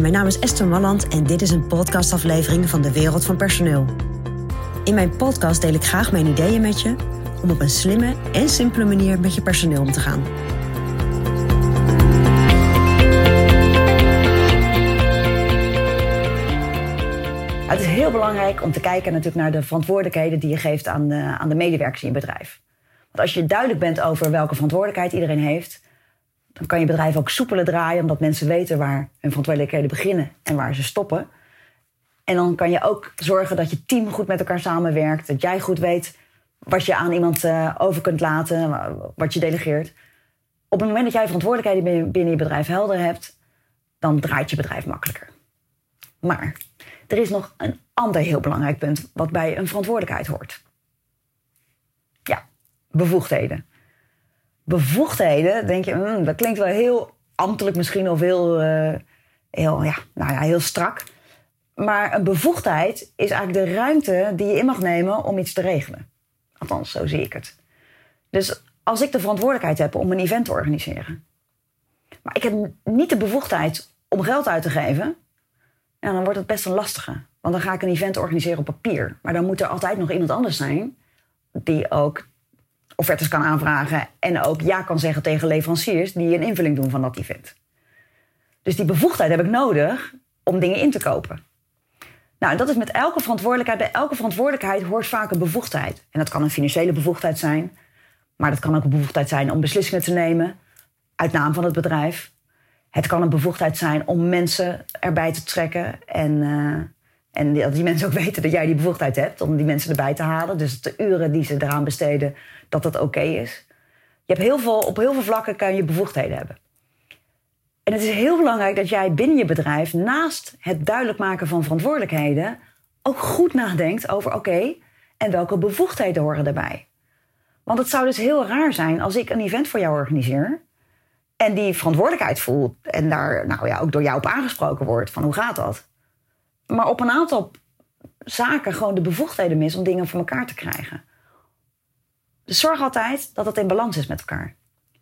Mijn naam is Esther Malland en dit is een podcastaflevering van de Wereld van Personeel. In mijn podcast deel ik graag mijn ideeën met je om op een slimme en simpele manier met je personeel om te gaan. Het is heel belangrijk om te kijken natuurlijk naar de verantwoordelijkheden die je geeft aan aan de medewerkers in je bedrijf. Want als je duidelijk bent over welke verantwoordelijkheid iedereen heeft, dan kan je bedrijf ook soepeler draaien, omdat mensen weten waar hun verantwoordelijkheden beginnen en waar ze stoppen. En dan kan je ook zorgen dat je team goed met elkaar samenwerkt, dat jij goed weet wat je aan iemand uh, over kunt laten, wat je delegeert. Op het moment dat jij verantwoordelijkheden binnen je bedrijf helder hebt, dan draait je bedrijf makkelijker. Maar er is nog een ander heel belangrijk punt wat bij een verantwoordelijkheid hoort. Ja, bevoegdheden. Bevoegdheden, denk je, mm, dat klinkt wel heel ambtelijk misschien of heel, uh, heel, ja, nou ja, heel strak. Maar een bevoegdheid is eigenlijk de ruimte die je in mag nemen om iets te regelen. Althans, zo zie ik het. Dus als ik de verantwoordelijkheid heb om een event te organiseren, maar ik heb niet de bevoegdheid om geld uit te geven, dan wordt het best een lastige. Want dan ga ik een event organiseren op papier. Maar dan moet er altijd nog iemand anders zijn die ook offertes kan aanvragen en ook ja kan zeggen tegen leveranciers die een invulling doen van dat event. Dus die bevoegdheid heb ik nodig om dingen in te kopen. Nou, dat is met elke verantwoordelijkheid. Bij elke verantwoordelijkheid hoort vaak een bevoegdheid. En dat kan een financiële bevoegdheid zijn, maar dat kan ook een bevoegdheid zijn om beslissingen te nemen uit naam van het bedrijf. Het kan een bevoegdheid zijn om mensen erbij te trekken en, uh, en dat die mensen ook weten dat jij die bevoegdheid hebt om die mensen erbij te halen. Dus de uren die ze eraan besteden, dat dat oké is. Je hebt heel veel, op heel veel vlakken kan je bevoegdheden hebben. En het is heel belangrijk dat jij binnen je bedrijf, naast het duidelijk maken van verantwoordelijkheden, ook goed nadenkt over: oké, en welke bevoegdheden horen daarbij? Want het zou dus heel raar zijn als ik een event voor jou organiseer en die verantwoordelijkheid voelt en daar nou ja, ook door jou op aangesproken wordt van hoe gaat dat? Maar op een aantal zaken gewoon de bevoegdheden mis om dingen voor elkaar te krijgen. Dus zorg altijd dat het in balans is met elkaar.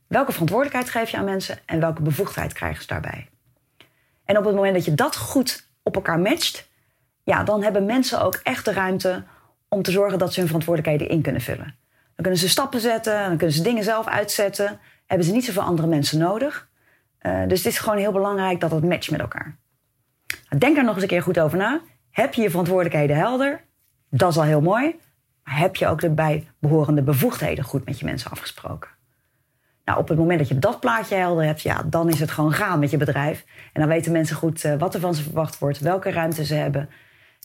Welke verantwoordelijkheid geef je aan mensen en welke bevoegdheid krijgen ze daarbij? En op het moment dat je dat goed op elkaar matcht, ja, dan hebben mensen ook echt de ruimte om te zorgen dat ze hun verantwoordelijkheden in kunnen vullen. Dan kunnen ze stappen zetten, dan kunnen ze dingen zelf uitzetten, hebben ze niet zoveel andere mensen nodig. Uh, dus het is gewoon heel belangrijk dat het matcht met elkaar. Denk er nog eens een keer goed over na. Heb je je verantwoordelijkheden helder? Dat is al heel mooi. Maar heb je ook de bijbehorende bevoegdheden goed met je mensen afgesproken? Nou, op het moment dat je dat plaatje helder hebt, ja, dan is het gewoon gaan met je bedrijf. En dan weten mensen goed uh, wat er van ze verwacht wordt, welke ruimte ze hebben.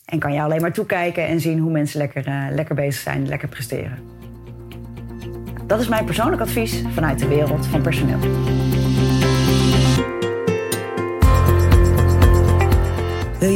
En kan je alleen maar toekijken en zien hoe mensen lekker, uh, lekker bezig zijn, lekker presteren. Dat is mijn persoonlijk advies vanuit de wereld van personeel.